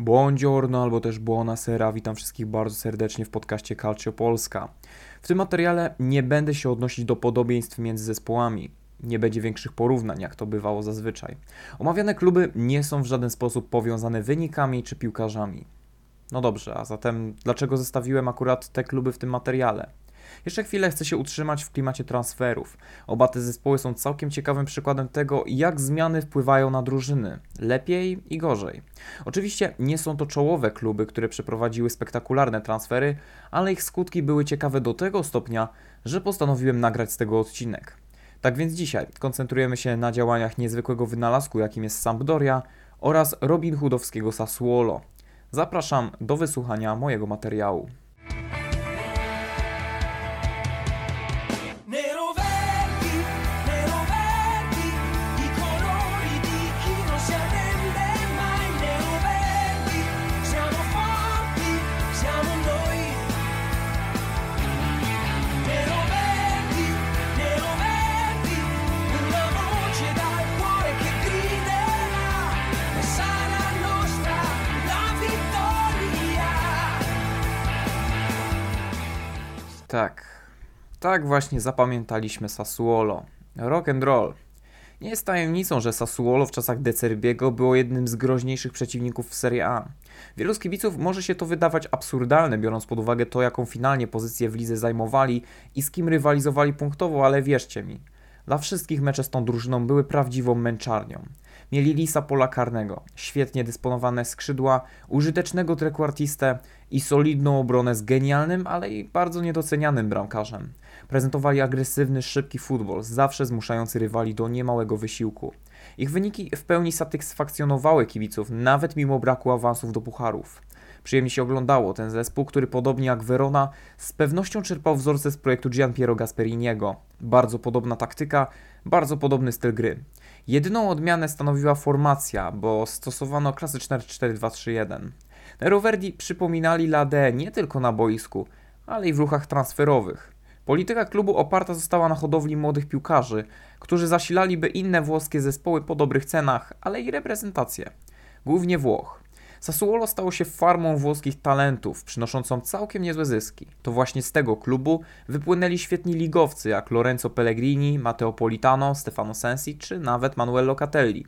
Buongiorno albo też buonasera, witam wszystkich bardzo serdecznie w podcaście Calcio Polska. W tym materiale nie będę się odnosić do podobieństw między zespołami. Nie będzie większych porównań, jak to bywało zazwyczaj. Omawiane kluby nie są w żaden sposób powiązane wynikami czy piłkarzami. No dobrze, a zatem dlaczego zestawiłem akurat te kluby w tym materiale? Jeszcze chwilę chcę się utrzymać w klimacie transferów. Oba te zespoły są całkiem ciekawym przykładem tego, jak zmiany wpływają na drużyny. Lepiej i gorzej. Oczywiście nie są to czołowe kluby, które przeprowadziły spektakularne transfery, ale ich skutki były ciekawe do tego stopnia, że postanowiłem nagrać z tego odcinek. Tak więc dzisiaj koncentrujemy się na działaniach niezwykłego wynalazku, jakim jest Sampdoria oraz Robin Hoodowskiego Sassuolo. Zapraszam do wysłuchania mojego materiału. Tak, tak właśnie zapamiętaliśmy Sassuolo. Rock and roll. Nie jest tajemnicą, że Sassuolo w czasach De było jednym z groźniejszych przeciwników w Serie A. Wielu z kibiców może się to wydawać absurdalne, biorąc pod uwagę to, jaką finalnie pozycję w lidze zajmowali i z kim rywalizowali punktowo, ale wierzcie mi, dla wszystkich mecze z tą drużyną były prawdziwą męczarnią. Mieli Lisa pola karnego, świetnie dysponowane skrzydła, użytecznego trekwartistę i solidną obronę z genialnym, ale i bardzo niedocenianym bramkarzem. Prezentowali agresywny, szybki futbol, zawsze zmuszający rywali do niemałego wysiłku. Ich wyniki w pełni satysfakcjonowały kibiców, nawet mimo braku awansów do pucharów. Przyjemnie się oglądało ten zespół, który podobnie jak Verona z pewnością czerpał wzorce z projektu Gianpiero Gasperiniego. Bardzo podobna taktyka, bardzo podobny styl gry. Jedyną odmianę stanowiła formacja, bo stosowano klasyczne 4-2-3-1. Nero Verdi przypominali Lade nie tylko na boisku, ale i w ruchach transferowych. Polityka klubu oparta została na hodowli młodych piłkarzy, którzy zasilaliby inne włoskie zespoły po dobrych cenach, ale i reprezentacje. Głównie Włoch. Sassuolo stało się farmą włoskich talentów, przynoszącą całkiem niezłe zyski. To właśnie z tego klubu wypłynęli świetni ligowcy jak Lorenzo Pellegrini, Matteo Politano, Stefano Sensi czy nawet Manuel Locatelli.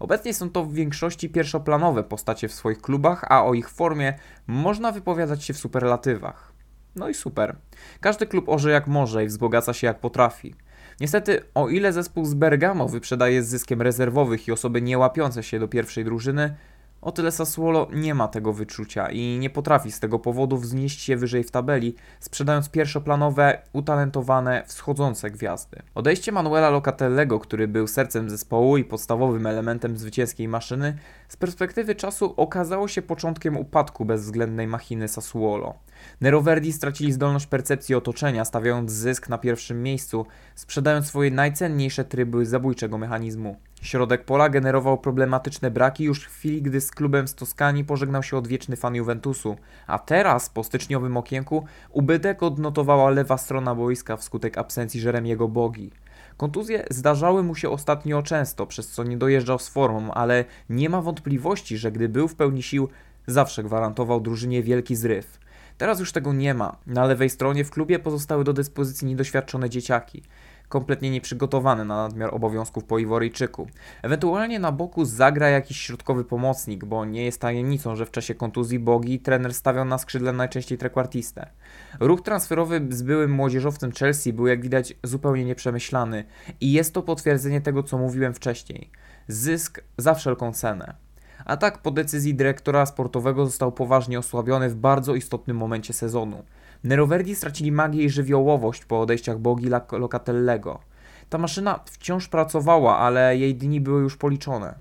Obecnie są to w większości pierwszoplanowe postacie w swoich klubach, a o ich formie można wypowiadać się w superlatywach. No i super. Każdy klub orze jak może i wzbogaca się jak potrafi. Niestety, o ile zespół z Bergamo wyprzedaje z zyskiem rezerwowych i osoby nie łapiące się do pierwszej drużyny, o tyle Sassuolo nie ma tego wyczucia i nie potrafi z tego powodu wznieść się wyżej w tabeli, sprzedając pierwszoplanowe, utalentowane, wschodzące gwiazdy. Odejście Manuela Locatellego, który był sercem zespołu i podstawowym elementem zwycięskiej maszyny, z perspektywy czasu okazało się początkiem upadku bezwzględnej machiny Sassuolo. Neroverdi stracili zdolność percepcji otoczenia, stawiając zysk na pierwszym miejscu, sprzedając swoje najcenniejsze tryby zabójczego mechanizmu. Środek pola generował problematyczne braki już w chwili, gdy z klubem z Toskanii pożegnał się odwieczny fan Juventusu, a teraz, po styczniowym okienku, ubytek odnotowała lewa strona boiska wskutek absencji Jeremiego Bogi. Kontuzje zdarzały mu się ostatnio często, przez co nie dojeżdżał z formą, ale nie ma wątpliwości, że gdy był w pełni sił, zawsze gwarantował drużynie wielki zryw. Teraz już tego nie ma. Na lewej stronie w klubie pozostały do dyspozycji niedoświadczone dzieciaki, kompletnie nieprzygotowane na nadmiar obowiązków po Iworyjczyku. Ewentualnie na boku zagra jakiś środkowy pomocnik, bo nie jest tajemnicą, że w czasie kontuzji Bogi trener stawiał na skrzydle najczęściej trekwartistę. Ruch transferowy z byłym młodzieżowcem Chelsea był jak widać zupełnie nieprzemyślany i jest to potwierdzenie tego, co mówiłem wcześniej. Zysk za wszelką cenę. A tak po decyzji dyrektora sportowego został poważnie osłabiony w bardzo istotnym momencie sezonu. Neroverdi stracili magię i żywiołowość po odejściach Bogi Locatellego. Ta maszyna wciąż pracowała, ale jej dni były już policzone.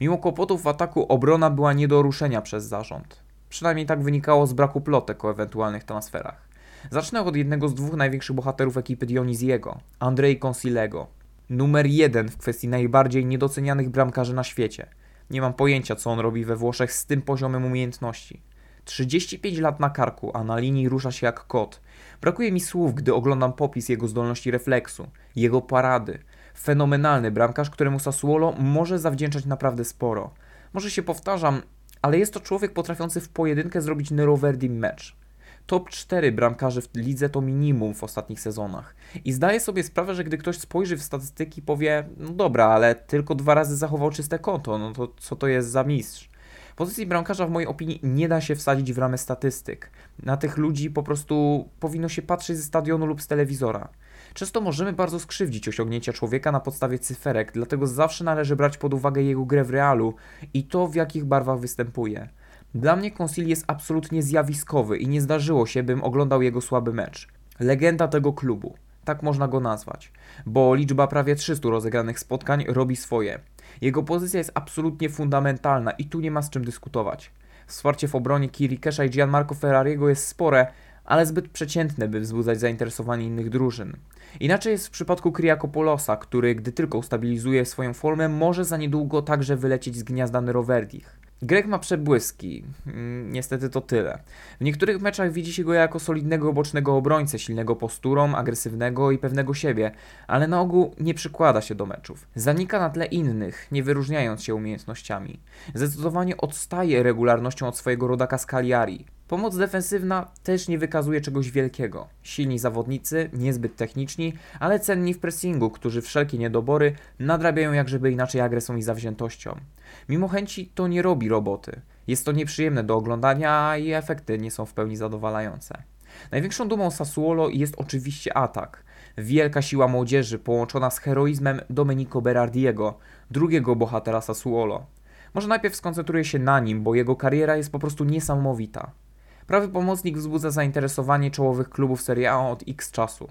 Mimo kłopotów w ataku obrona była nie do ruszenia przez zarząd. Przynajmniej tak wynikało z braku plotek o ewentualnych transferach. Zacznę od jednego z dwóch największych bohaterów ekipy Dioniziego, Andrei Consilego. Numer jeden w kwestii najbardziej niedocenianych bramkarzy na świecie. Nie mam pojęcia, co on robi we Włoszech z tym poziomem umiejętności. 35 lat na karku, a na linii rusza się jak kot. Brakuje mi słów, gdy oglądam popis jego zdolności refleksu, jego parady. Fenomenalny bramkarz, któremu Sassuolo może zawdzięczać naprawdę sporo. Może się powtarzam, ale jest to człowiek potrafiący w pojedynkę zrobić Neroverdi mecz. Top 4 bramkarzy w lidze to minimum w ostatnich sezonach. I zdaję sobie sprawę, że gdy ktoś spojrzy w statystyki, powie: No dobra, ale tylko dwa razy zachował czyste konto, no to co to jest za mistrz? Pozycji bramkarza w mojej opinii nie da się wsadzić w ramy statystyk. Na tych ludzi po prostu powinno się patrzeć ze stadionu lub z telewizora. Często możemy bardzo skrzywdzić osiągnięcia człowieka na podstawie cyferek, dlatego zawsze należy brać pod uwagę jego grę w realu i to, w jakich barwach występuje. Dla mnie Concili jest absolutnie zjawiskowy i nie zdarzyło się, bym oglądał jego słaby mecz. Legenda tego klubu, tak można go nazwać, bo liczba prawie 300 rozegranych spotkań robi swoje. Jego pozycja jest absolutnie fundamentalna i tu nie ma z czym dyskutować. Wsparcie w obronie Kirikesza i Gianmarco Ferrariego jest spore, ale zbyt przeciętne, by wzbudzać zainteresowanie innych drużyn. Inaczej jest w przypadku Kriakopolosa, który gdy tylko ustabilizuje swoją formę, może za niedługo także wylecieć z gniazda Neroverdich. Grek ma przebłyski, mm, niestety to tyle. W niektórych meczach widzi się go jako solidnego bocznego obrońcę, silnego posturą, agresywnego i pewnego siebie, ale na ogół nie przykłada się do meczów. Zanika na tle innych, nie wyróżniając się umiejętnościami. Zdecydowanie odstaje regularnością od swojego rodaka z Cagliari. Pomoc defensywna też nie wykazuje czegoś wielkiego. Silni zawodnicy, niezbyt techniczni, ale cenni w pressingu, którzy wszelkie niedobory nadrabiają jak inaczej agresją i zawziętością. Mimo chęci to nie robi roboty. Jest to nieprzyjemne do oglądania i efekty nie są w pełni zadowalające. Największą dumą Sassuolo jest oczywiście atak. Wielka siła młodzieży połączona z heroizmem Domenico Berardiego, drugiego bohatera Sassuolo. Może najpierw skoncentruję się na nim, bo jego kariera jest po prostu niesamowita. Prawy pomocnik wzbudza zainteresowanie czołowych klubów Serie A od X czasu.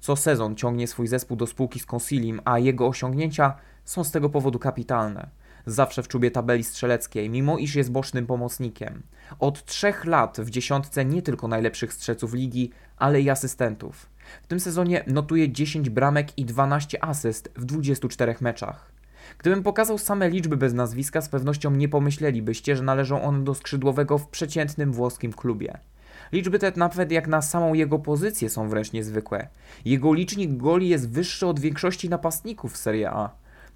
Co sezon ciągnie swój zespół do spółki z Consilim, a jego osiągnięcia są z tego powodu kapitalne. Zawsze w czubie tabeli strzeleckiej, mimo iż jest bocznym pomocnikiem. Od trzech lat w dziesiątce nie tylko najlepszych strzelców ligi, ale i asystentów. W tym sezonie notuje 10 bramek i 12 asyst w 24 meczach. Gdybym pokazał same liczby bez nazwiska, z pewnością nie pomyślelibyście, że należą one do skrzydłowego w przeciętnym włoskim klubie. Liczby te nawet jak na samą jego pozycję są wręcz niezwykłe. Jego licznik goli jest wyższy od większości napastników Serie A.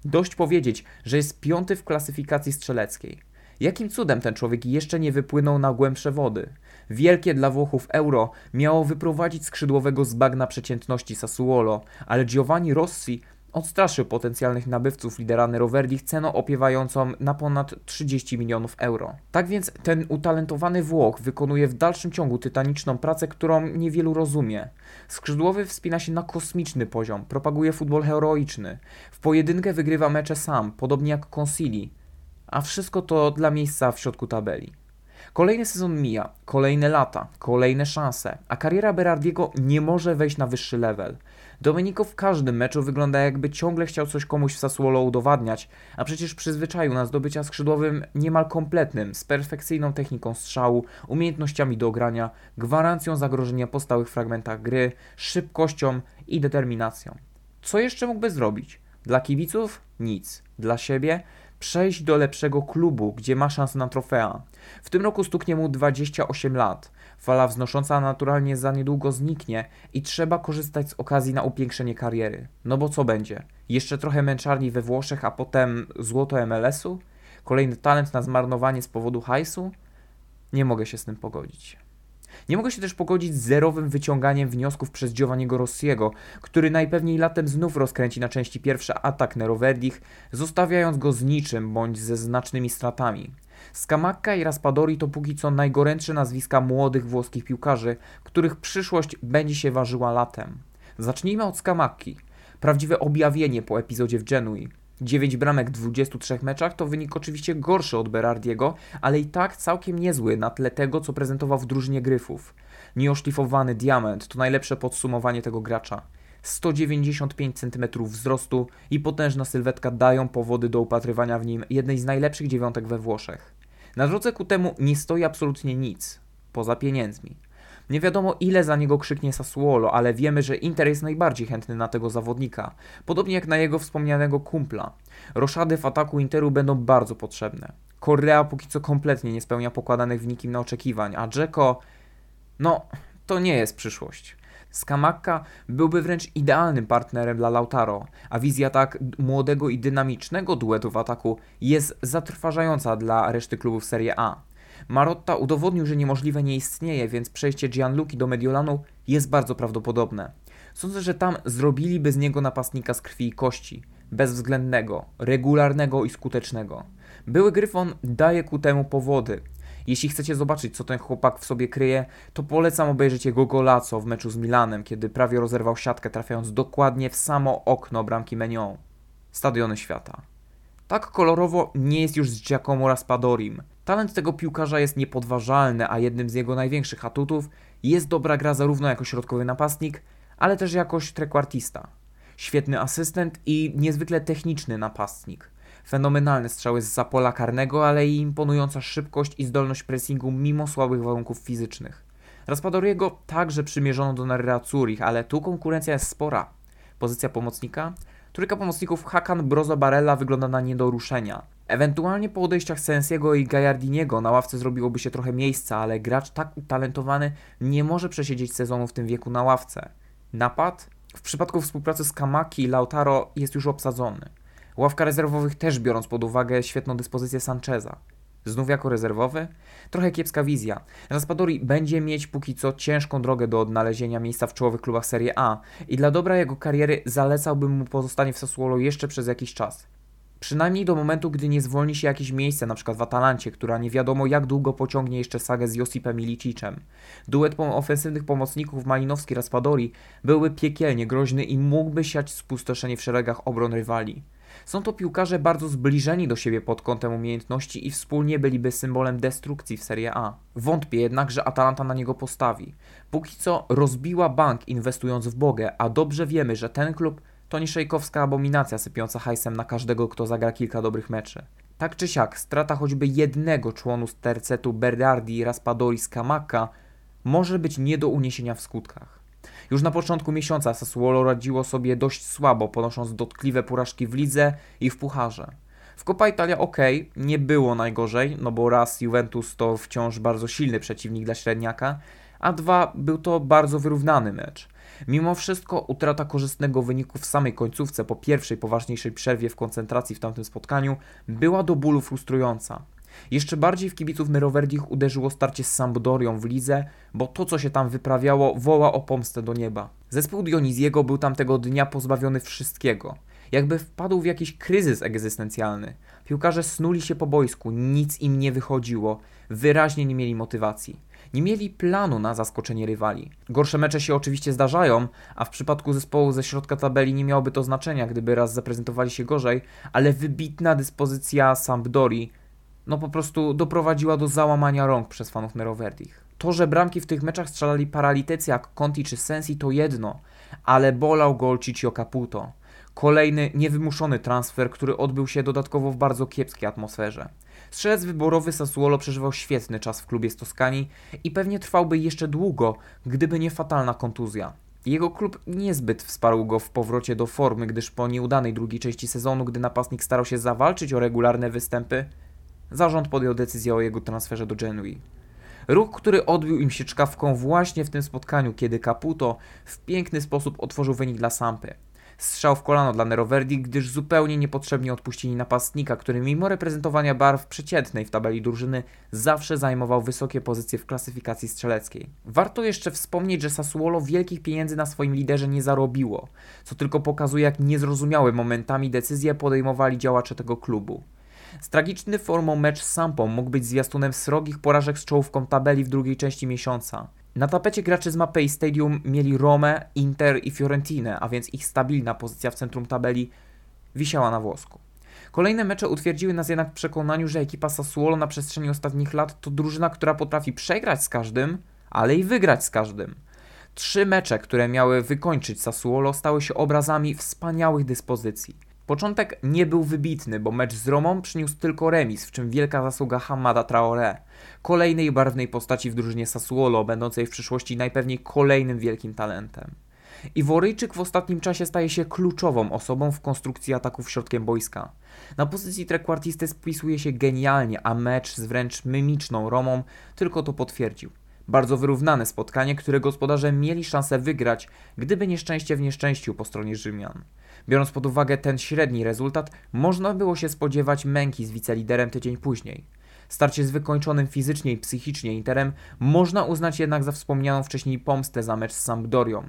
Dość powiedzieć, że jest piąty w klasyfikacji strzeleckiej. Jakim cudem ten człowiek jeszcze nie wypłynął na głębsze wody? Wielkie dla Włochów euro miało wyprowadzić skrzydłowego z bagna przeciętności Sassuolo, ale Giovanni Rossi odstraszył potencjalnych nabywców lidera Neroverdich ceną opiewającą na ponad 30 milionów euro. Tak więc ten utalentowany Włoch wykonuje w dalszym ciągu tytaniczną pracę, którą niewielu rozumie. Skrzydłowy wspina się na kosmiczny poziom, propaguje futbol heroiczny, w pojedynkę wygrywa mecze sam, podobnie jak Concili, a wszystko to dla miejsca w środku tabeli. Kolejny sezon mija, kolejne lata, kolejne szanse, a kariera Berardiego nie może wejść na wyższy level. Domenico w każdym meczu wygląda jakby ciągle chciał coś komuś w Sassuolo udowadniać, a przecież przyzwyczaił nas do bycia skrzydłowym niemal kompletnym, z perfekcyjną techniką strzału, umiejętnościami do grania, gwarancją zagrożenia po stałych fragmentach gry, szybkością i determinacją. Co jeszcze mógłby zrobić? Dla kibiców? Nic. Dla siebie? Przejść do lepszego klubu, gdzie ma szansę na trofea. W tym roku stuknie mu 28 lat. Fala wznosząca naturalnie za niedługo zniknie i trzeba korzystać z okazji na upiększenie kariery. No bo co będzie? Jeszcze trochę męczarni we Włoszech, a potem złoto MLS-u? Kolejny talent na zmarnowanie z powodu hajsu? Nie mogę się z tym pogodzić. Nie mogę się też pogodzić z zerowym wyciąganiem wniosków przez Giovanniego Rossiego, który najpewniej latem znów rozkręci na części pierwsze atak Neroverdich, zostawiając go z niczym bądź ze znacznymi stratami. Skamacka i Raspadori to póki co najgorętsze nazwiska młodych włoskich piłkarzy, których przyszłość będzie się ważyła latem. Zacznijmy od Skamakki. Prawdziwe objawienie po epizodzie w Genui. 9 bramek w 23 meczach to wynik oczywiście gorszy od Berardiego, ale i tak całkiem niezły na tle tego, co prezentował w drużynie Gryfów. Nieoszlifowany diament to najlepsze podsumowanie tego gracza. 195 cm wzrostu i potężna sylwetka dają powody do upatrywania w nim jednej z najlepszych dziewiątek we Włoszech. Na drodze ku temu nie stoi absolutnie nic, poza pieniędzmi. Nie wiadomo ile za niego krzyknie Sassuolo, ale wiemy, że Inter jest najbardziej chętny na tego zawodnika, podobnie jak na jego wspomnianego kumpla. Roszady w ataku Interu będą bardzo potrzebne. Correa póki co kompletnie nie spełnia pokładanych w nikim na oczekiwań, a Dzeko... No, to nie jest przyszłość. Skamakka byłby wręcz idealnym partnerem dla Lautaro, a wizja tak młodego i dynamicznego duetu w ataku jest zatrważająca dla reszty klubów Serie A. Marotta udowodnił, że niemożliwe nie istnieje, więc przejście Gianluki do Mediolanu jest bardzo prawdopodobne. Sądzę, że tam zrobiliby z niego napastnika z krwi i kości, bezwzględnego, regularnego i skutecznego. Były Gryfon daje ku temu powody. Jeśli chcecie zobaczyć, co ten chłopak w sobie kryje, to polecam obejrzeć jego golaco w meczu z Milanem, kiedy prawie rozerwał siatkę, trafiając dokładnie w samo okno bramki Menion. Stadiony świata. Tak kolorowo nie jest już z Giacomo Raspadorim. Talent tego piłkarza jest niepodważalny, a jednym z jego największych atutów jest dobra gra zarówno jako środkowy napastnik, ale też jako trekwartista. Świetny asystent i niezwykle techniczny napastnik. Fenomenalne strzały z pola karnego, ale i imponująca szybkość i zdolność pressingu mimo słabych warunków fizycznych. Raspadoriego także przymierzono do Nerazzurich, ale tu konkurencja jest spora. Pozycja pomocnika? Trójka pomocników Hakan, Brozo, Barella wygląda na nie do ruszenia. Ewentualnie po odejściach Sensiego i Gajardiniego na ławce zrobiłoby się trochę miejsca, ale gracz tak utalentowany nie może przesiedzieć sezonu w tym wieku na ławce. Napad? W przypadku współpracy z Kamaki Lautaro jest już obsadzony. Ławka rezerwowych też biorąc pod uwagę świetną dyspozycję Sancheza. Znów jako rezerwowy? Trochę kiepska wizja. Raspadori będzie mieć póki co ciężką drogę do odnalezienia miejsca w czołowych klubach Serie A i dla dobra jego kariery zalecałbym mu pozostanie w Sassuolo jeszcze przez jakiś czas. Przynajmniej do momentu, gdy nie zwolni się jakieś miejsce, np. w Atalancie, która nie wiadomo jak długo pociągnie jeszcze sagę z Josipem Ilicicem. Duet ofensywnych pomocników Malinowski-Raspadori byłby piekielnie groźny i mógłby siać spustoszenie w szeregach obron rywali. Są to piłkarze bardzo zbliżeni do siebie pod kątem umiejętności i wspólnie byliby symbolem destrukcji w Serie A. Wątpię jednak, że Atalanta na niego postawi. Póki co rozbiła bank inwestując w Bogę, a dobrze wiemy, że ten klub to nie szejkowska abominacja sypiąca hajsem na każdego, kto zagra kilka dobrych meczy. Tak czy siak, strata choćby jednego członu z tercetu Berdardi, Raspadori, Skamaka może być nie do uniesienia w skutkach. Już na początku miesiąca Sassuolo radziło sobie dość słabo, ponosząc dotkliwe porażki w lidze i w pucharze. W Coppa Italia ok, nie było najgorzej, no bo raz Juventus to wciąż bardzo silny przeciwnik dla średniaka, a dwa był to bardzo wyrównany mecz. Mimo wszystko utrata korzystnego wyniku w samej końcówce po pierwszej poważniejszej przerwie w koncentracji w tamtym spotkaniu była do bólu frustrująca. Jeszcze bardziej w kibiców Neroverdich uderzyło starcie z Sampdorią w lidze, bo to co się tam wyprawiało woła o pomstę do nieba. Zespół Dioniziego był tamtego dnia pozbawiony wszystkiego. Jakby wpadł w jakiś kryzys egzystencjalny. Piłkarze snuli się po boisku, nic im nie wychodziło, wyraźnie nie mieli motywacji. Nie mieli planu na zaskoczenie rywali. Gorsze mecze się oczywiście zdarzają, a w przypadku zespołu ze środka tabeli nie miałoby to znaczenia, gdyby raz zaprezentowali się gorzej, ale wybitna dyspozycja Sampdori no po prostu doprowadziła do załamania rąk przez fanów Neroverdich. To, że bramki w tych meczach strzelali paralitycy jak Conti czy Sensi to jedno, ale bolał gol Ciccio Caputo. Kolejny niewymuszony transfer, który odbył się dodatkowo w bardzo kiepskiej atmosferze. Strzelec wyborowy Sassuolo przeżywał świetny czas w klubie z Toskanii i pewnie trwałby jeszcze długo, gdyby nie fatalna kontuzja. Jego klub niezbyt wsparł go w powrocie do formy, gdyż po nieudanej drugiej części sezonu, gdy napastnik starał się zawalczyć o regularne występy, zarząd podjął decyzję o jego transferze do Genui. Ruch, który odbił im się czkawką właśnie w tym spotkaniu, kiedy Caputo w piękny sposób otworzył wynik dla Sampy. Strzał w kolano dla Neroverdi, gdyż zupełnie niepotrzebnie odpuścili napastnika, który mimo reprezentowania barw przeciętnej w tabeli drużyny zawsze zajmował wysokie pozycje w klasyfikacji strzeleckiej. Warto jeszcze wspomnieć, że Sassuolo wielkich pieniędzy na swoim liderze nie zarobiło, co tylko pokazuje jak niezrozumiałe momentami decyzje podejmowali działacze tego klubu. Z tragiczny formą mecz z Sampą mógł być zwiastunem srogich porażek z czołówką tabeli w drugiej części miesiąca. Na tapecie graczy z Mapei Stadium mieli Rome, Inter i Fiorentinę, a więc ich stabilna pozycja w centrum tabeli wisiała na włosku. Kolejne mecze utwierdziły nas jednak w przekonaniu, że ekipa Sassuolo na przestrzeni ostatnich lat to drużyna, która potrafi przegrać z każdym, ale i wygrać z każdym. Trzy mecze, które miały wykończyć Sassuolo, stały się obrazami wspaniałych dyspozycji. Początek nie był wybitny, bo mecz z Romą przyniósł tylko remis, w czym wielka zasługa Hamada Traoré, kolejnej barwnej postaci w drużynie Sassuolo, będącej w przyszłości najpewniej kolejnym wielkim talentem. Iworyjczyk w ostatnim czasie staje się kluczową osobą w konstrukcji ataków środkiem boiska. Na pozycji trekwartisty spisuje się genialnie, a mecz z wręcz mimiczną Romą tylko to potwierdził. Bardzo wyrównane spotkanie, które gospodarze mieli szansę wygrać, gdyby nieszczęście w nieszczęściu po stronie Rzymian. Biorąc pod uwagę ten średni rezultat, można było się spodziewać męki z wiceliderem tydzień później. Starcie z wykończonym fizycznie i psychicznie Interem można uznać jednak za wspomnianą wcześniej pomstę za mecz z Sampdorią.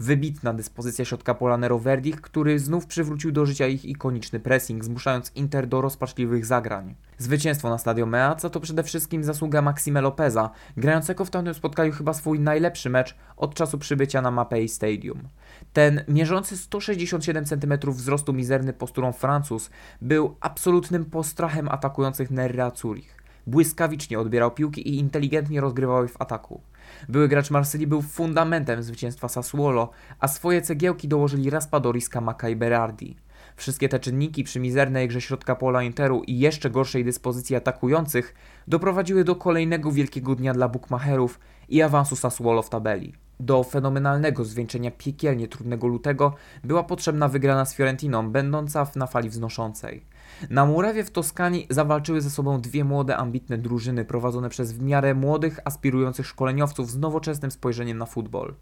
Wybitna dyspozycja środka pola Nero Verdich, który znów przywrócił do życia ich ikoniczny pressing, zmuszając Inter do rozpaczliwych zagrań. Zwycięstwo na Stadio Meazza to przede wszystkim zasługa Maxime Lopeza, grającego w tamtym spotkaniu chyba swój najlepszy mecz od czasu przybycia na Mapei Stadium. Ten mierzący 167 cm wzrostu mizerny posturą Francuz był absolutnym postrachem atakujących Nerra Zurich. Błyskawicznie odbierał piłki i inteligentnie rozgrywał je w ataku. Były gracz Marsylii był fundamentem zwycięstwa Sassuolo, a swoje cegiełki dołożyli Raspadori, Scamacca i Berardi. Wszystkie te czynniki przy mizernej grze środka pola Interu i jeszcze gorszej dyspozycji atakujących doprowadziły do kolejnego wielkiego dnia dla bukmacherów i awansu Sassuolo w tabeli. Do fenomenalnego zwieńczenia piekielnie trudnego lutego była potrzebna wygrana z Fiorentiną, będąca na fali wznoszącej. Na murawie w Toskanii zawalczyły ze sobą dwie młode, ambitne drużyny prowadzone przez w miarę młodych, aspirujących szkoleniowców z nowoczesnym spojrzeniem na futbol.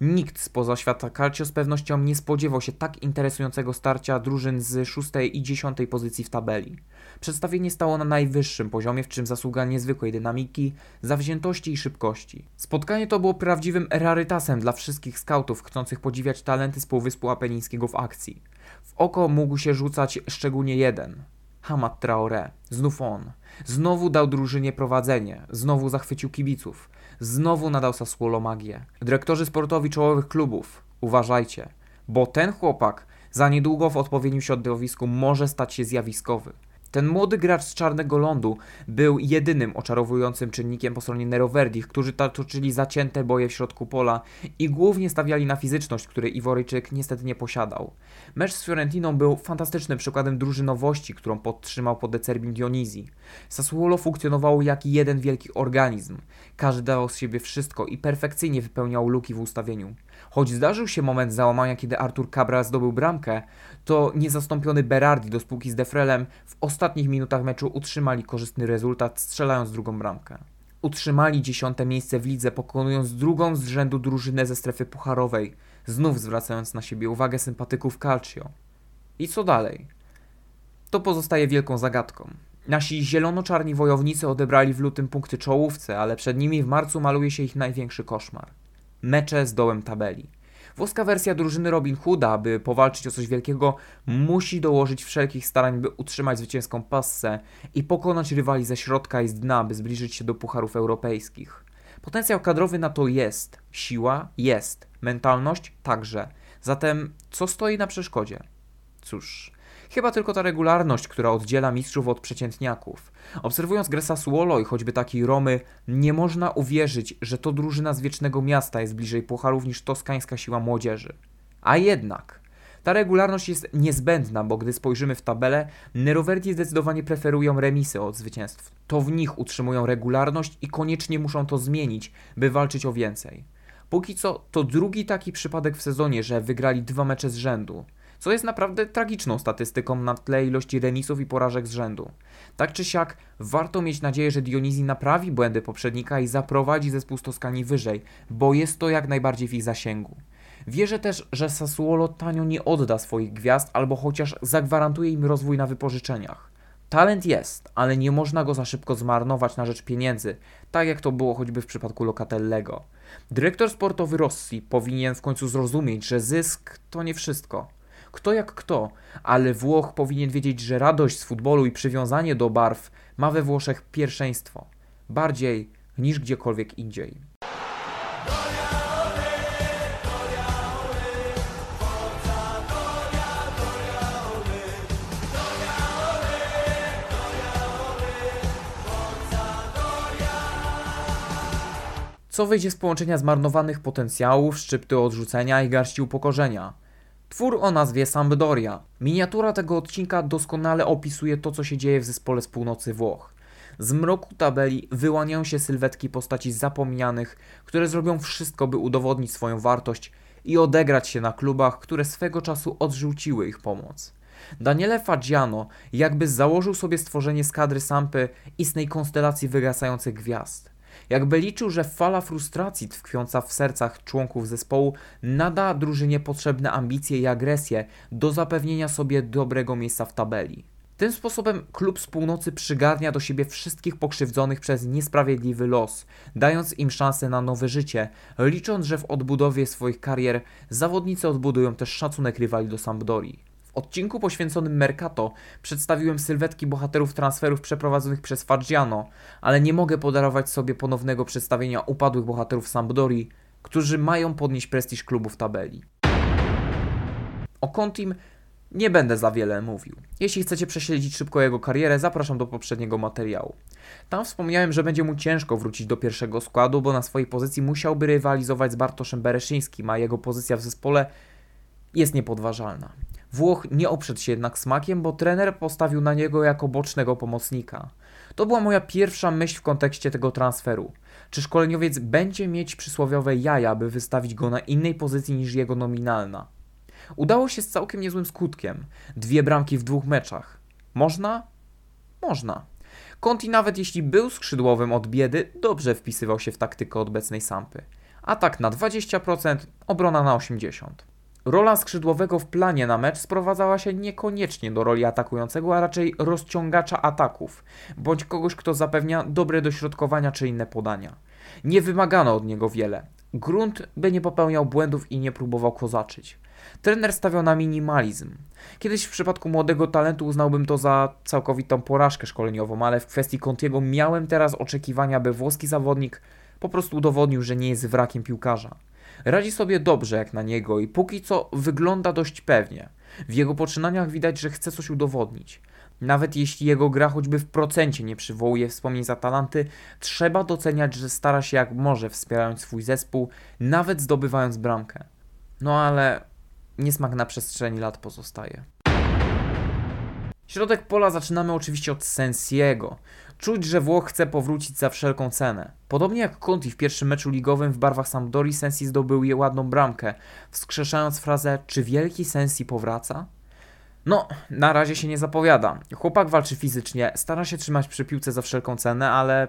Nikt spoza świata calcio z pewnością nie spodziewał się tak interesującego starcia drużyn z szóstej i dziesiątej pozycji w tabeli. Przedstawienie stało na najwyższym poziomie, w czym zasługa niezwykłej dynamiki, zawziętości i szybkości. Spotkanie to było prawdziwym rarytasem dla wszystkich skautów chcących podziwiać talenty z Półwyspu Apenińskiego w akcji. W oko mógł się rzucać szczególnie jeden. Hamad Traoré. Znów on. Znowu dał drużynie prowadzenie. Znowu zachwycił kibiców. Znowu nadał Sassuolo magię. Dyrektorzy sportowi czołowych klubów, uważajcie, bo ten chłopak za niedługo w odpowiednim środowisku może stać się zjawiskowy. Ten młody gracz z Czarnego Lądu był jedynym oczarowującym czynnikiem po stronie Neroverdich, którzy toczyli zacięte boje w środku pola i głównie stawiali na fizyczność, której Iworyjczyk niestety nie posiadał. Mecz z Fiorentiną był fantastycznym przykładem drużynowości, którą podtrzymał pod Decerbim Dionizji. Sassuolo funkcjonowało jak jeden wielki organizm. Każdy dawał z siebie wszystko i perfekcyjnie wypełniał luki w ustawieniu. Choć zdarzył się moment załamania, kiedy Artur Cabral zdobył bramkę, to niezastąpiony Berardi do spółki z Defrelem w ostatnich minutach meczu utrzymali korzystny rezultat, strzelając drugą bramkę. Utrzymali dziesiąte miejsce w lidze, pokonując drugą z rzędu drużynę ze strefy pucharowej, znów zwracając na siebie uwagę sympatyków Calcio. I co dalej? To pozostaje wielką zagadką. Nasi zielono-czarni wojownicy odebrali w lutym punkty czołówce, ale przed nimi w marcu maluje się ich największy koszmar. Mecze z dołem tabeli. Włoska wersja drużyny Robin Hooda, by powalczyć o coś wielkiego, musi dołożyć wszelkich starań, by utrzymać zwycięską passę i pokonać rywali ze środka i z dna, by zbliżyć się do pucharów europejskich. Potencjał kadrowy na to jest, siła jest, mentalność także. Zatem co stoi na przeszkodzie? Cóż, Chyba tylko ta regularność, która oddziela mistrzów od przeciętniaków. Obserwując grę Sassuolo i choćby takiej Romy, nie można uwierzyć, że to drużyna z Wiecznego Miasta jest bliżej pucharów niż toskańska siła młodzieży. A jednak... Ta regularność jest niezbędna, bo gdy spojrzymy w tabelę, Neroverdi zdecydowanie preferują remisy od zwycięstw. To w nich utrzymują regularność i koniecznie muszą to zmienić, by walczyć o więcej. Póki co to drugi taki przypadek w sezonie, że wygrali dwa mecze z rzędu co jest naprawdę tragiczną statystyką na tle ilości remisów i porażek z rzędu. Tak czy siak, warto mieć nadzieję, że Dionizji naprawi błędy poprzednika i zaprowadzi zespół z Toskanii wyżej, bo jest to jak najbardziej w ich zasięgu. Wierzę też, że Sassuolo tanio nie odda swoich gwiazd, albo chociaż zagwarantuje im rozwój na wypożyczeniach. Talent jest, ale nie można go za szybko zmarnować na rzecz pieniędzy, tak jak to było choćby w przypadku Locatellego. Dyrektor sportowy Rossi powinien w końcu zrozumieć, że zysk to nie wszystko. Kto jak kto, ale Włoch powinien wiedzieć, że radość z futbolu i przywiązanie do barw ma we Włoszech pierwszeństwo. Bardziej niż gdziekolwiek indziej. Co wyjdzie z połączenia zmarnowanych potencjałów, szczypty odrzucenia i garści upokorzenia? Twór o nazwie Sampdoria. Miniatura tego odcinka doskonale opisuje to, co się dzieje w zespole z północy Włoch. Z mroku tabeli wyłaniają się sylwetki postaci zapomnianych, które zrobią wszystko, by udowodnić swoją wartość i odegrać się na klubach, które swego czasu odrzuciły ich pomoc. Daniele Fagiano jakby założył sobie stworzenie skadry Sampy istnej konstelacji wygasających gwiazd. Jakby liczył, że fala frustracji tkwiąca w sercach członków zespołu nada drużynie potrzebne ambicje i agresję do zapewnienia sobie dobrego miejsca w tabeli. Tym sposobem klub z północy przygarnia do siebie wszystkich pokrzywdzonych przez niesprawiedliwy los, dając im szansę na nowe życie, licząc, że w odbudowie swoich karier zawodnicy odbudują też szacunek rywali do Sampdorii. W odcinku poświęconym Mercato przedstawiłem sylwetki bohaterów transferów przeprowadzonych przez Faggiano, ale nie mogę podarować sobie ponownego przedstawienia upadłych bohaterów Sampdorii, którzy mają podnieść prestiż klubu w tabeli. O Contim nie będę za wiele mówił. Jeśli chcecie prześledzić szybko jego karierę, zapraszam do poprzedniego materiału. Tam wspomniałem, że będzie mu ciężko wrócić do pierwszego składu, bo na swojej pozycji musiałby rywalizować z Bartoszem Bereszyńskim, a jego pozycja w zespole jest niepodważalna. Włoch nie oprzedł się jednak smakiem, bo trener postawił na niego jako bocznego pomocnika. To była moja pierwsza myśl w kontekście tego transferu. Czy szkoleniowiec będzie mieć przysłowiowe jaja, by wystawić go na innej pozycji niż jego nominalna? Udało się z całkiem niezłym skutkiem. Dwie bramki w dwóch meczach. Można? Można. Conti nawet jeśli był skrzydłowym od biedy, dobrze wpisywał się w taktykę obecnej Sampy. Atak na 20%, obrona na 80%. Rola skrzydłowego w planie na mecz sprowadzała się niekoniecznie do roli atakującego, a raczej rozciągacza ataków, bądź kogoś, kto zapewnia dobre dośrodkowania czy inne podania. Nie wymagano od niego wiele. Grunt, by nie popełniał błędów i nie próbował kozaczyć. Trener stawiał na minimalizm. Kiedyś w przypadku młodego talentu uznałbym to za całkowitą porażkę szkoleniową, ale w kwestii Contiego miałem teraz oczekiwania, by włoski zawodnik po prostu udowodnił, że nie jest wrakiem piłkarza. Radzi sobie dobrze jak na niego i póki co wygląda dość pewnie. W jego poczynaniach widać, że chce coś udowodnić. Nawet jeśli jego gra choćby w procencie nie przywołuje wspomnień za talenty, trzeba doceniać, że stara się jak może wspierając swój zespół, nawet zdobywając bramkę. No ale niesmak na przestrzeni lat pozostaje. Środek pola zaczynamy oczywiście od Sensiego. Czuć, że Włoch chce powrócić za wszelką cenę. Podobnie jak Conti w pierwszym meczu ligowym w barwach Sampdori, Sensi zdobył je ładną bramkę, wskrzeszając frazę czy wielki Sensi powraca? No, na razie się nie zapowiada. Chłopak walczy fizycznie, stara się trzymać przy piłce za wszelką cenę, ale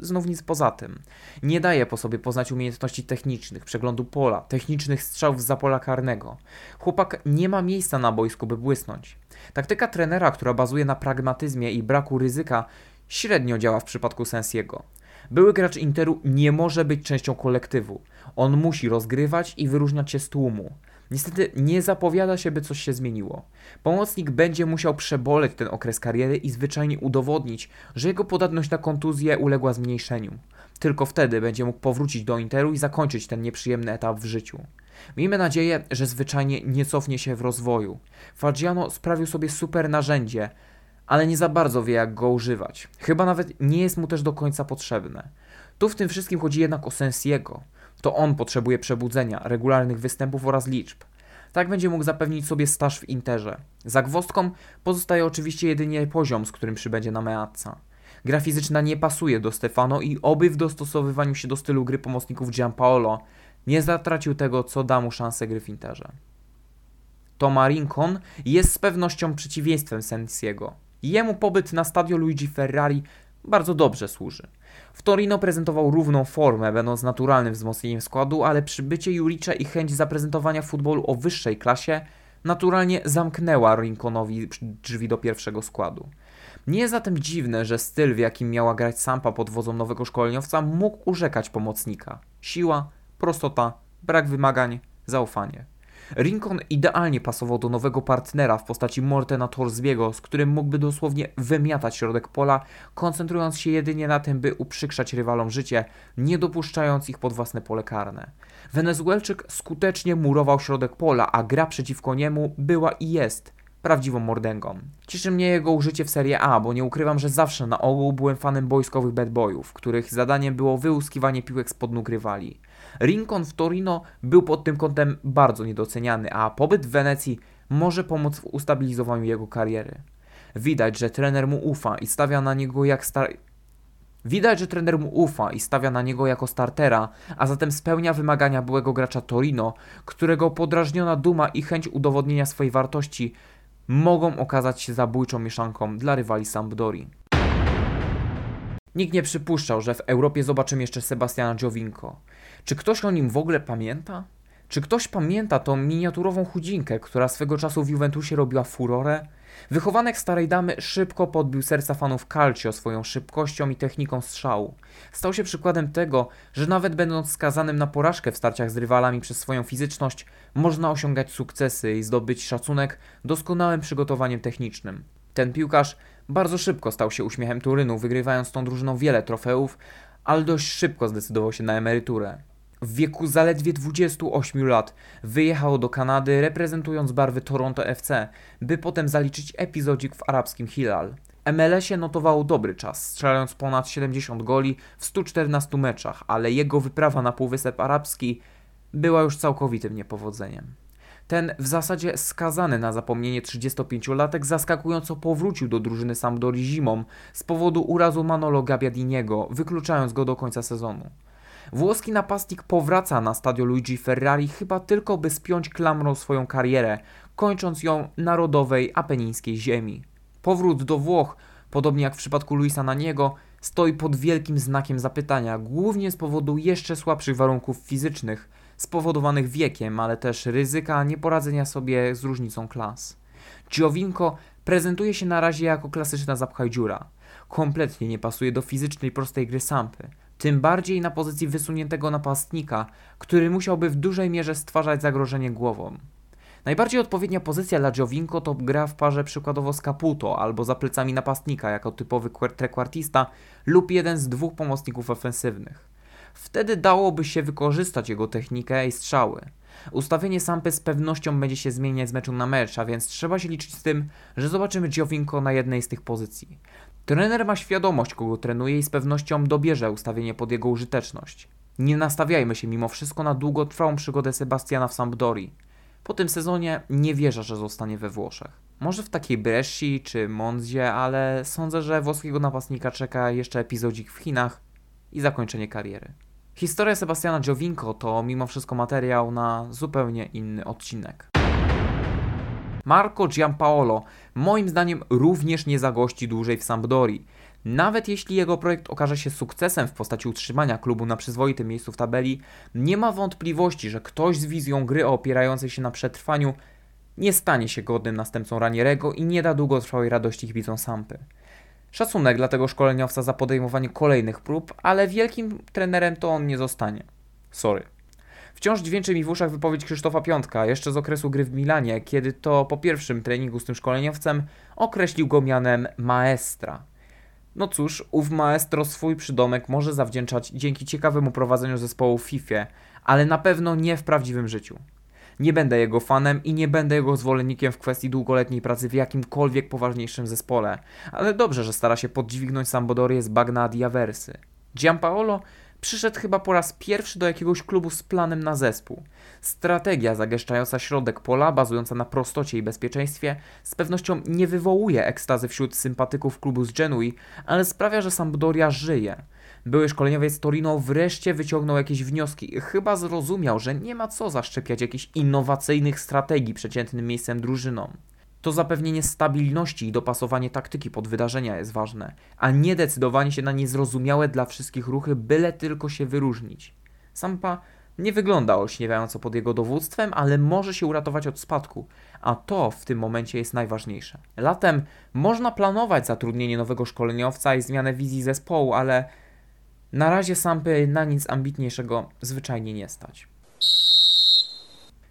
znów nic poza tym. Nie daje po sobie poznać umiejętności technicznych, przeglądu pola, technicznych strzałów z pola karnego. Chłopak nie ma miejsca na boisku, by błysnąć. Taktyka trenera, która bazuje na pragmatyzmie i braku ryzyka, średnio działa w przypadku Sensiego. Były gracz Interu nie może być częścią kolektywu. On musi rozgrywać i wyróżniać się z tłumu. Niestety nie zapowiada się, by coś się zmieniło. Pomocnik będzie musiał przeboleć ten okres kariery i zwyczajnie udowodnić, że jego podatność na kontuzję uległa zmniejszeniu. Tylko wtedy będzie mógł powrócić do Interu i zakończyć ten nieprzyjemny etap w życiu. Miejmy nadzieję, że zwyczajnie nie cofnie się w rozwoju. Faggiano sprawił sobie super narzędzie, ale nie za bardzo wie jak go używać. Chyba nawet nie jest mu też do końca potrzebne. Tu w tym wszystkim chodzi jednak o Sensiego. To on potrzebuje przebudzenia, regularnych występów oraz liczb. Tak będzie mógł zapewnić sobie staż w Interze. Zagwozdką pozostaje oczywiście jedynie poziom, z którym przybędzie na Meazza. Gra fizyczna nie pasuje do Stefano i oby w dostosowywaniu się do stylu gry pomocników Gianpaolo nie zatracił tego, co da mu szansę gry w Interze. Toma Rincon jest z pewnością przeciwieństwem Sensiego. Jemu pobyt na stadio Luigi Ferrari bardzo dobrze służy. W Torino prezentował równą formę, będąc naturalnym wzmocnieniem składu, ale przybycie Juricza i chęć zaprezentowania futbolu o wyższej klasie naturalnie zamknęła Rinconowi drzwi do pierwszego składu. Nie jest zatem dziwne, że styl, w jakim miała grać Sampa pod wodzą nowego szkoleniowca, mógł urzekać pomocnika. Siła, prostota, brak wymagań, zaufanie. Rincon idealnie pasował do nowego partnera w postaci Mortena Torsbiego, z którym mógłby dosłownie wymiatać środek pola, koncentrując się jedynie na tym, by uprzykrzać rywalom życie, nie dopuszczając ich pod własne pole karne. Wenezuelczyk skutecznie murował środek pola, a gra przeciwko niemu była i jest prawdziwą mordęgą. Cieszy mnie jego użycie w Serie A, bo nie ukrywam, że zawsze na ogół byłem fanem boiskowych bad boyów, których zadaniem było wyłuskiwanie piłek spod nóg rywali. Rincon w Torino był pod tym kątem bardzo niedoceniany, a pobyt w Wenecji może pomóc w ustabilizowaniu jego kariery. Widać, że trener mu ufa i stawia na niego jak star... Widać, że trener mu ufa i stawia na niego jako startera, a zatem spełnia wymagania byłego gracza Torino, którego podrażniona duma i chęć udowodnienia swojej wartości mogą okazać się zabójczą mieszanką dla rywali Sampdori. Nikt nie przypuszczał, że w Europie zobaczymy jeszcze Sebastiana Giovinco. Czy ktoś o nim w ogóle pamięta? Czy ktoś pamięta tą miniaturową chudzinkę, która swego czasu w Juventusie robiła furorę? Wychowanek starej damy szybko podbił serca fanów Calcio swoją szybkością i techniką strzału. Stał się przykładem tego, że nawet będąc skazanym na porażkę w starciach z rywalami przez swoją fizyczność, można osiągać sukcesy i zdobyć szacunek doskonałym przygotowaniem technicznym. Ten piłkarz bardzo szybko stał się uśmiechem Turynu, wygrywając tą drużyną wiele trofeów, ale dość szybko zdecydował się na emeryturę. W wieku zaledwie 28 lat wyjechał do Kanady, reprezentując barwy Toronto FC, by potem zaliczyć epizodzik w arabskim Hilal. MLS-ie notował dobry czas, strzelając ponad 70 goli w 114 meczach, ale jego wyprawa na Półwysep Arabski była już całkowitym niepowodzeniem. Ten w zasadzie skazany na zapomnienie 35-latek zaskakująco powrócił do drużyny Sampdori zimą z powodu urazu Manolo Gabbiadiniego, wykluczając go do końca sezonu. Włoski napastnik powraca na stadio Luigi Ferrari chyba tylko by spiąć klamrą swoją karierę, kończąc ją narodowej apenińskiej ziemi. Powrót do Włoch, podobnie jak w przypadku Luisa Naniego, stoi pod wielkim znakiem zapytania, głównie z powodu jeszcze słabszych warunków fizycznych, spowodowanych wiekiem, ale też ryzyka nieporadzenia sobie z różnicą klas. Giovinco prezentuje się na razie jako klasyczna zapchaj dziura. Kompletnie nie pasuje do fizycznej prostej gry Sampy. Tym bardziej na pozycji wysuniętego napastnika, który musiałby w dużej mierze stwarzać zagrożenie głową. Najbardziej odpowiednia pozycja dla Giovinco to gra w parze przykładowo z Caputo albo za plecami napastnika jako typowy trekwartista lub jeden z dwóch pomocników ofensywnych. Wtedy dałoby się wykorzystać jego technikę i strzały. Ustawienie Sampy z pewnością będzie się zmieniać z meczu na mecz, a więc trzeba się liczyć z tym, że zobaczymy Giovinco na jednej z tych pozycji. Trener ma świadomość, kogo trenuje i z pewnością dobierze ustawienie pod jego użyteczność. Nie nastawiajmy się mimo wszystko na długotrwałą przygodę Sebastiana w Sampdori. Po tym sezonie nie wierzę, że zostanie we Włoszech. Może w takiej Bresci czy Monzie, ale sądzę, że włoskiego napastnika czeka jeszcze epizodzik w Chinach i zakończenie kariery. Historia Sebastiana Giovinco to mimo wszystko materiał na zupełnie inny odcinek. Marco Giampaolo moim zdaniem również nie zagości dłużej w Sampdori. Nawet jeśli jego projekt okaże się sukcesem w postaci utrzymania klubu na przyzwoitym miejscu w tabeli, nie ma wątpliwości, że ktoś z wizją gry opierającej się na przetrwaniu nie stanie się godnym następcą Ranierego i nie da długotrwałej radości kibicom Sampy. Szacunek dla tego szkoleniowca za podejmowanie kolejnych prób, ale wielkim trenerem to on nie zostanie. Sorry. Wciąż dźwięczy mi w uszach wypowiedź Krzysztofa Piątka, jeszcze z okresu gry w Milanie, kiedy to po pierwszym treningu z tym szkoleniowcem określił go mianem maestra. No cóż, ów maestro swój przydomek może zawdzięczać dzięki ciekawemu prowadzeniu zespołu w FIFA, ale na pewno nie w prawdziwym życiu. Nie będę jego fanem i nie będę jego zwolennikiem w kwestii długoletniej pracy w jakimkolwiek poważniejszym zespole, ale dobrze, że stara się podźwignąć Sampdorię z bagna Diaversy. Giampaolo przyszedł chyba po raz pierwszy do jakiegoś klubu z planem na zespół. Strategia zagęszczająca środek pola, bazująca na prostocie i bezpieczeństwie, z pewnością nie wywołuje ekstazy wśród sympatyków klubu z Genui, ale sprawia, że Sampdoria żyje. Były szkoleniowiec Torino wreszcie wyciągnął jakieś wnioski chyba zrozumiał, że nie ma co zaszczepiać jakichś innowacyjnych strategii przeciętnym miejscem drużynom. To zapewnienie stabilności i dopasowanie taktyki pod wydarzenia jest ważne, a nie decydowanie się na niezrozumiałe dla wszystkich ruchy, byle tylko się wyróżnić. Sampa nie wygląda olśniewająco pod jego dowództwem, ale może się uratować od spadku, a to w tym momencie jest najważniejsze. Latem można planować zatrudnienie nowego szkoleniowca i zmianę wizji zespołu, ale na razie Sampy na nic ambitniejszego zwyczajnie nie stać.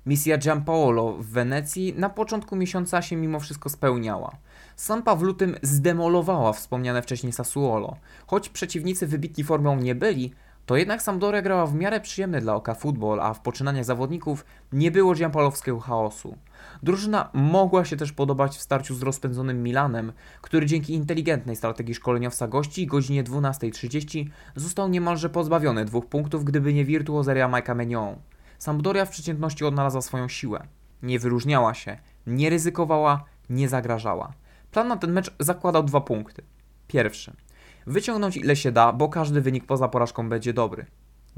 Misja Giampaolo w Wenecji na początku miesiąca się mimo wszystko spełniała. Sampa w lutym zdemolowała wspomniane wcześniej Sassuolo. Choć przeciwnicy wybitni formą nie byli, to jednak Sampdoria grała w miarę przyjemny dla oka futbol, a w poczynaniach zawodników nie było giampolowskiego chaosu. Drużyna mogła się też podobać w starciu z rozpędzonym Milanem, który dzięki inteligentnej strategii szkoleniowca gości godzinie 12.30 został niemalże pozbawiony dwóch punktów, gdyby nie wirtuozeria Majka Menion. Sampdoria w przeciętności odnalazła swoją siłę. Nie wyróżniała się, nie ryzykowała, nie zagrażała. Plan na ten mecz zakładał dwa punkty. Pierwszy. Wyciągnąć ile się da, bo każdy wynik poza porażką będzie dobry.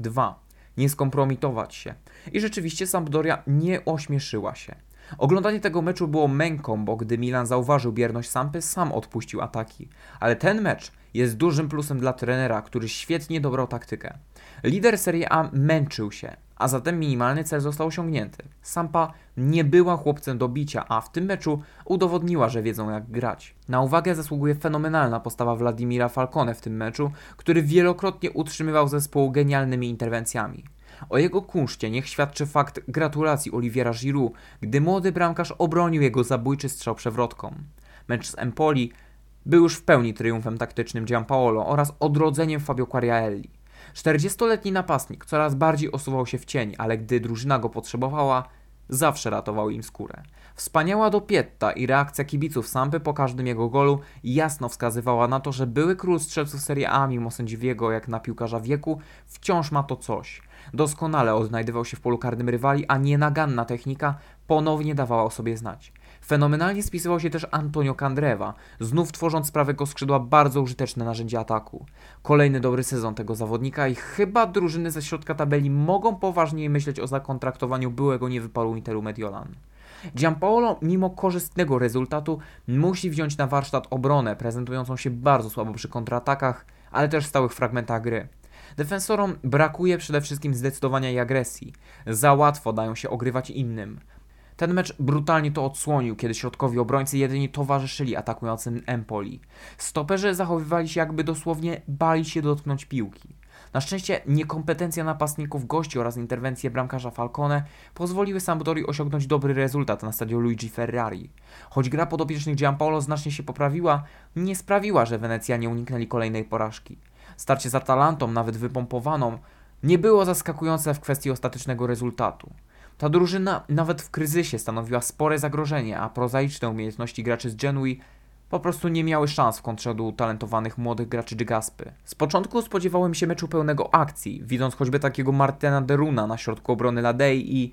Dwa. Nie skompromitować się. I rzeczywiście Sampdoria nie ośmieszyła się. Oglądanie tego meczu było męką, bo gdy Milan zauważył bierność Sampy, sam odpuścił ataki. Ale ten mecz jest dużym plusem dla trenera, który świetnie dobrał taktykę. Lider Serie A męczył się, a zatem minimalny cel został osiągnięty. Sampa nie była chłopcem do bicia, a w tym meczu udowodniła, że wiedzą jak grać. Na uwagę zasługuje fenomenalna postawa Wladimira Falcone w tym meczu, który wielokrotnie utrzymywał zespół genialnymi interwencjami. O jego kunszcie niech świadczy fakt gratulacji Oliviera Giroud, gdy młody bramkarz obronił jego zabójczy strzał przewrotką. Mecz z Empoli był już w pełni triumfem taktycznym Giampaolo oraz odrodzeniem Fabio Quariaelli. 40-letni napastnik coraz bardziej osuwał się w cień, ale gdy drużyna go potrzebowała, zawsze ratował im skórę. Wspaniała dopietta i reakcja kibiców Sampy po każdym jego golu jasno wskazywała na to, że były król strzelców Serie A, mimo sędziwego jak na piłkarza wieku, wciąż ma to coś. Doskonale odnajdywał się w polu karnym rywali, a nienaganna technika ponownie dawała o sobie znać. Fenomenalnie spisywał się też Antonio Candreva, znów tworząc z prawego skrzydła bardzo użyteczne narzędzie ataku. Kolejny dobry sezon tego zawodnika i chyba drużyny ze środka tabeli mogą poważniej myśleć o zakontraktowaniu byłego niewyparu Interu Mediolan. Giampaolo, mimo korzystnego rezultatu, musi wziąć na warsztat obronę, prezentującą się bardzo słabo przy kontratakach, ale też stałych fragmentach gry. Defensorom brakuje przede wszystkim zdecydowania i agresji. Za łatwo dają się ogrywać innym. Ten mecz brutalnie to odsłonił, kiedy środkowi obrońcy jedynie towarzyszyli atakującym Empoli. Stoperzy zachowywali się jakby dosłownie bali się dotknąć piłki. Na szczęście niekompetencja napastników gości oraz interwencje bramkarza Falcone pozwoliły Sampdori osiągnąć dobry rezultat na stadionie Luigi Ferrari. Choć gra podopiecznych Giampaolo znacznie się poprawiła, nie sprawiła, że Wenecjanie uniknęli kolejnej porażki. Starcie z Atalantą, nawet wypompowaną, nie było zaskakujące w kwestii ostatecznego rezultatu. Ta drużyna nawet w kryzysie stanowiła spore zagrożenie, a prozaiczne umiejętności graczy z Genui po prostu nie miały szans w kontrze do utalentowanych młodych graczy Gaspy. Z początku spodziewałem się meczu pełnego akcji, widząc choćby takiego Martina Deruna na środku obrony Ladei i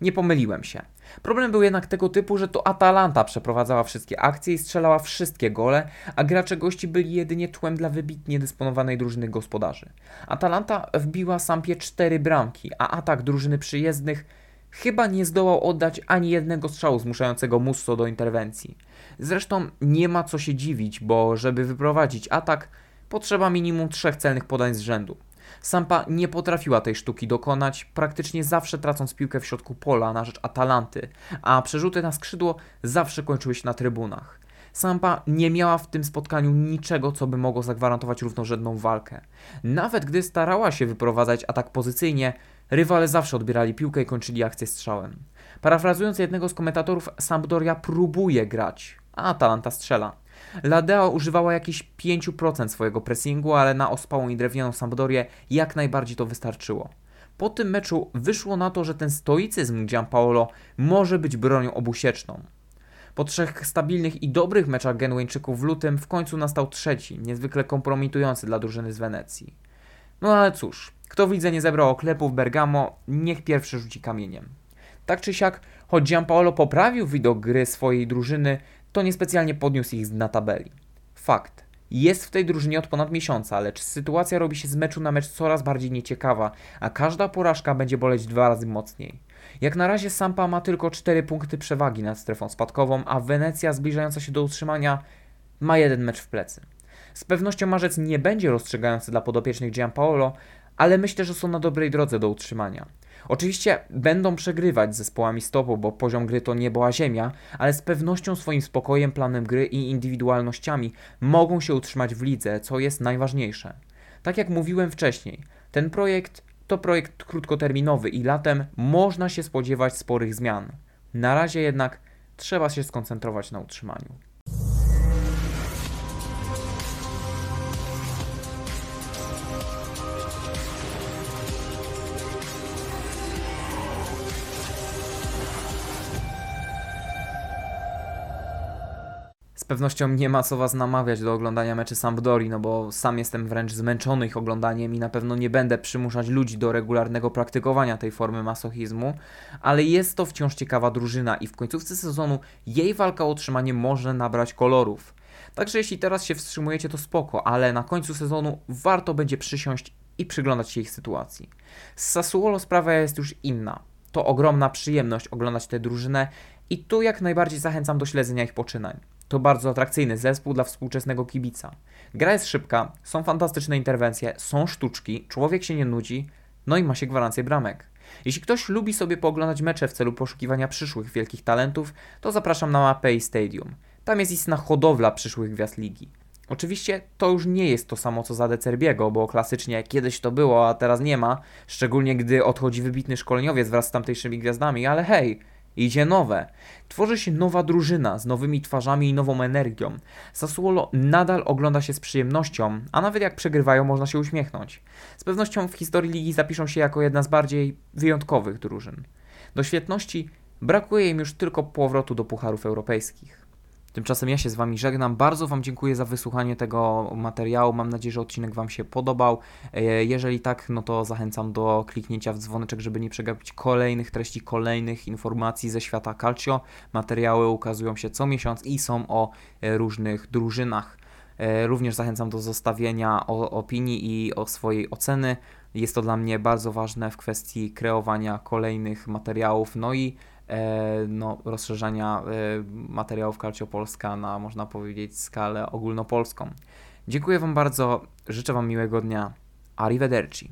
nie pomyliłem się. Problem był jednak tego typu, że to Atalanta przeprowadzała wszystkie akcje i strzelała wszystkie gole, a gracze gości byli jedynie tłem dla wybitnie dysponowanej drużyny gospodarzy. Atalanta wbiła Sampie cztery bramki, a atak drużyny przyjezdnych chyba nie zdołał oddać ani jednego strzału zmuszającego Musso do interwencji. Zresztą nie ma co się dziwić, bo żeby wyprowadzić atak, potrzeba minimum trzech celnych podań z rzędu. Sampa nie potrafiła tej sztuki dokonać, praktycznie zawsze tracąc piłkę w środku pola na rzecz Atalanty, a przerzuty na skrzydło zawsze kończyły się na trybunach. Sampa nie miała w tym spotkaniu niczego, co by mogło zagwarantować równorzędną walkę. Nawet gdy starała się wyprowadzać atak pozycyjnie, rywale zawsze odbierali piłkę i kończyli akcję strzałem. Parafrazując jednego z komentatorów, Sampdoria próbuje grać, a Atalanta strzela. Ladea używała jakieś 5% swojego pressingu, ale na ospałą i drewnianą Sampdorię jak najbardziej to wystarczyło. Po tym meczu wyszło na to, że ten stoicyzm Giampaolo może być bronią obusieczną. Po trzech stabilnych i dobrych meczach Genueńczyków w lutym w końcu nastał trzeci, niezwykle kompromitujący dla drużyny z Wenecji. No ale cóż, kto w lidze nie zebrał oklepów Bergamo, niech pierwszy rzuci kamieniem. Tak czy siak, choć Giampaolo poprawił widok gry swojej drużyny, to niespecjalnie podniósł ich na tabeli. Fakt. Jest w tej drużynie od ponad miesiąca, lecz sytuacja robi się z meczu na mecz coraz bardziej nieciekawa, a każda porażka będzie boleć dwa razy mocniej. Jak na razie Sampa ma tylko 4 punkty przewagi nad strefą spadkową, a Wenecja zbliżająca się do utrzymania ma jeden mecz w plecy. Z pewnością marzec nie będzie rozstrzygający dla podopiecznych Gianpaolo, ale myślę, że są na dobrej drodze do utrzymania. Oczywiście będą przegrywać z zespołami stopu, bo poziom gry to niebo a ziemia, ale z pewnością swoim spokojem, planem gry i indywidualnościami mogą się utrzymać w lidze, co jest najważniejsze. Tak jak mówiłem wcześniej, ten projekt to projekt krótkoterminowy i latem można się spodziewać sporych zmian. Na razie jednak trzeba się skoncentrować na utrzymaniu. Pewnością nie ma co Was namawiać do oglądania meczy Sampdori, no bo sam jestem wręcz zmęczony ich oglądaniem i na pewno nie będę przymuszać ludzi do regularnego praktykowania tej formy masochizmu, ale jest to wciąż ciekawa drużyna i w końcówce sezonu jej walka o utrzymanie może nabrać kolorów. Także jeśli teraz się wstrzymujecie, to spoko, ale na końcu sezonu warto będzie przysiąść i przyglądać się ich sytuacji. Z Sassuolo sprawa jest już inna. To ogromna przyjemność oglądać tę drużynę I tu jak najbardziej zachęcam do śledzenia ich poczynań. To bardzo atrakcyjny zespół dla współczesnego kibica. Gra jest szybka, są fantastyczne interwencje, są sztuczki, człowiek się nie nudzi, no i ma się gwarancję bramek. Jeśli ktoś lubi sobie pooglądać mecze w celu poszukiwania przyszłych wielkich talentów, to zapraszam na mapę i Stadium. Tam jest istna hodowla przyszłych gwiazd ligi. Oczywiście to już nie jest to samo co za Decerbiego, bo klasycznie kiedyś to było, a teraz nie ma, szczególnie gdy odchodzi wybitny szkoleniowiec wraz z tamtejszymi gwiazdami, ale hej, idzie nowe. Tworzy się nowa drużyna z nowymi twarzami i nową energią. Sassuolo nadal ogląda się z przyjemnością, a nawet jak przegrywają można się uśmiechnąć. Z pewnością w historii ligi zapiszą się jako jedna z bardziej wyjątkowych drużyn. Do świetności brakuje im już tylko powrotu do pucharów europejskich. Tymczasem ja się z Wami żegnam. Bardzo Wam dziękuję za wysłuchanie tego materiału. Mam nadzieję, że odcinek Wam się podobał. E, Jeżeli tak, no to zachęcam do kliknięcia w dzwoneczek, żeby nie przegapić kolejnych treści, kolejnych informacji ze świata Calcio. Materiały ukazują się co miesiąc i są o e, różnych drużynach. E, Również zachęcam do zostawienia opinii i o swojej oceny. Jest to dla mnie bardzo ważne w kwestii kreowania kolejnych materiałów, no i no, rozszerzania e, materiałów Calcio Polska na, można powiedzieć, skalę ogólnopolską. Dziękuję Wam bardzo, życzę Wam miłego dnia. Arrivederci.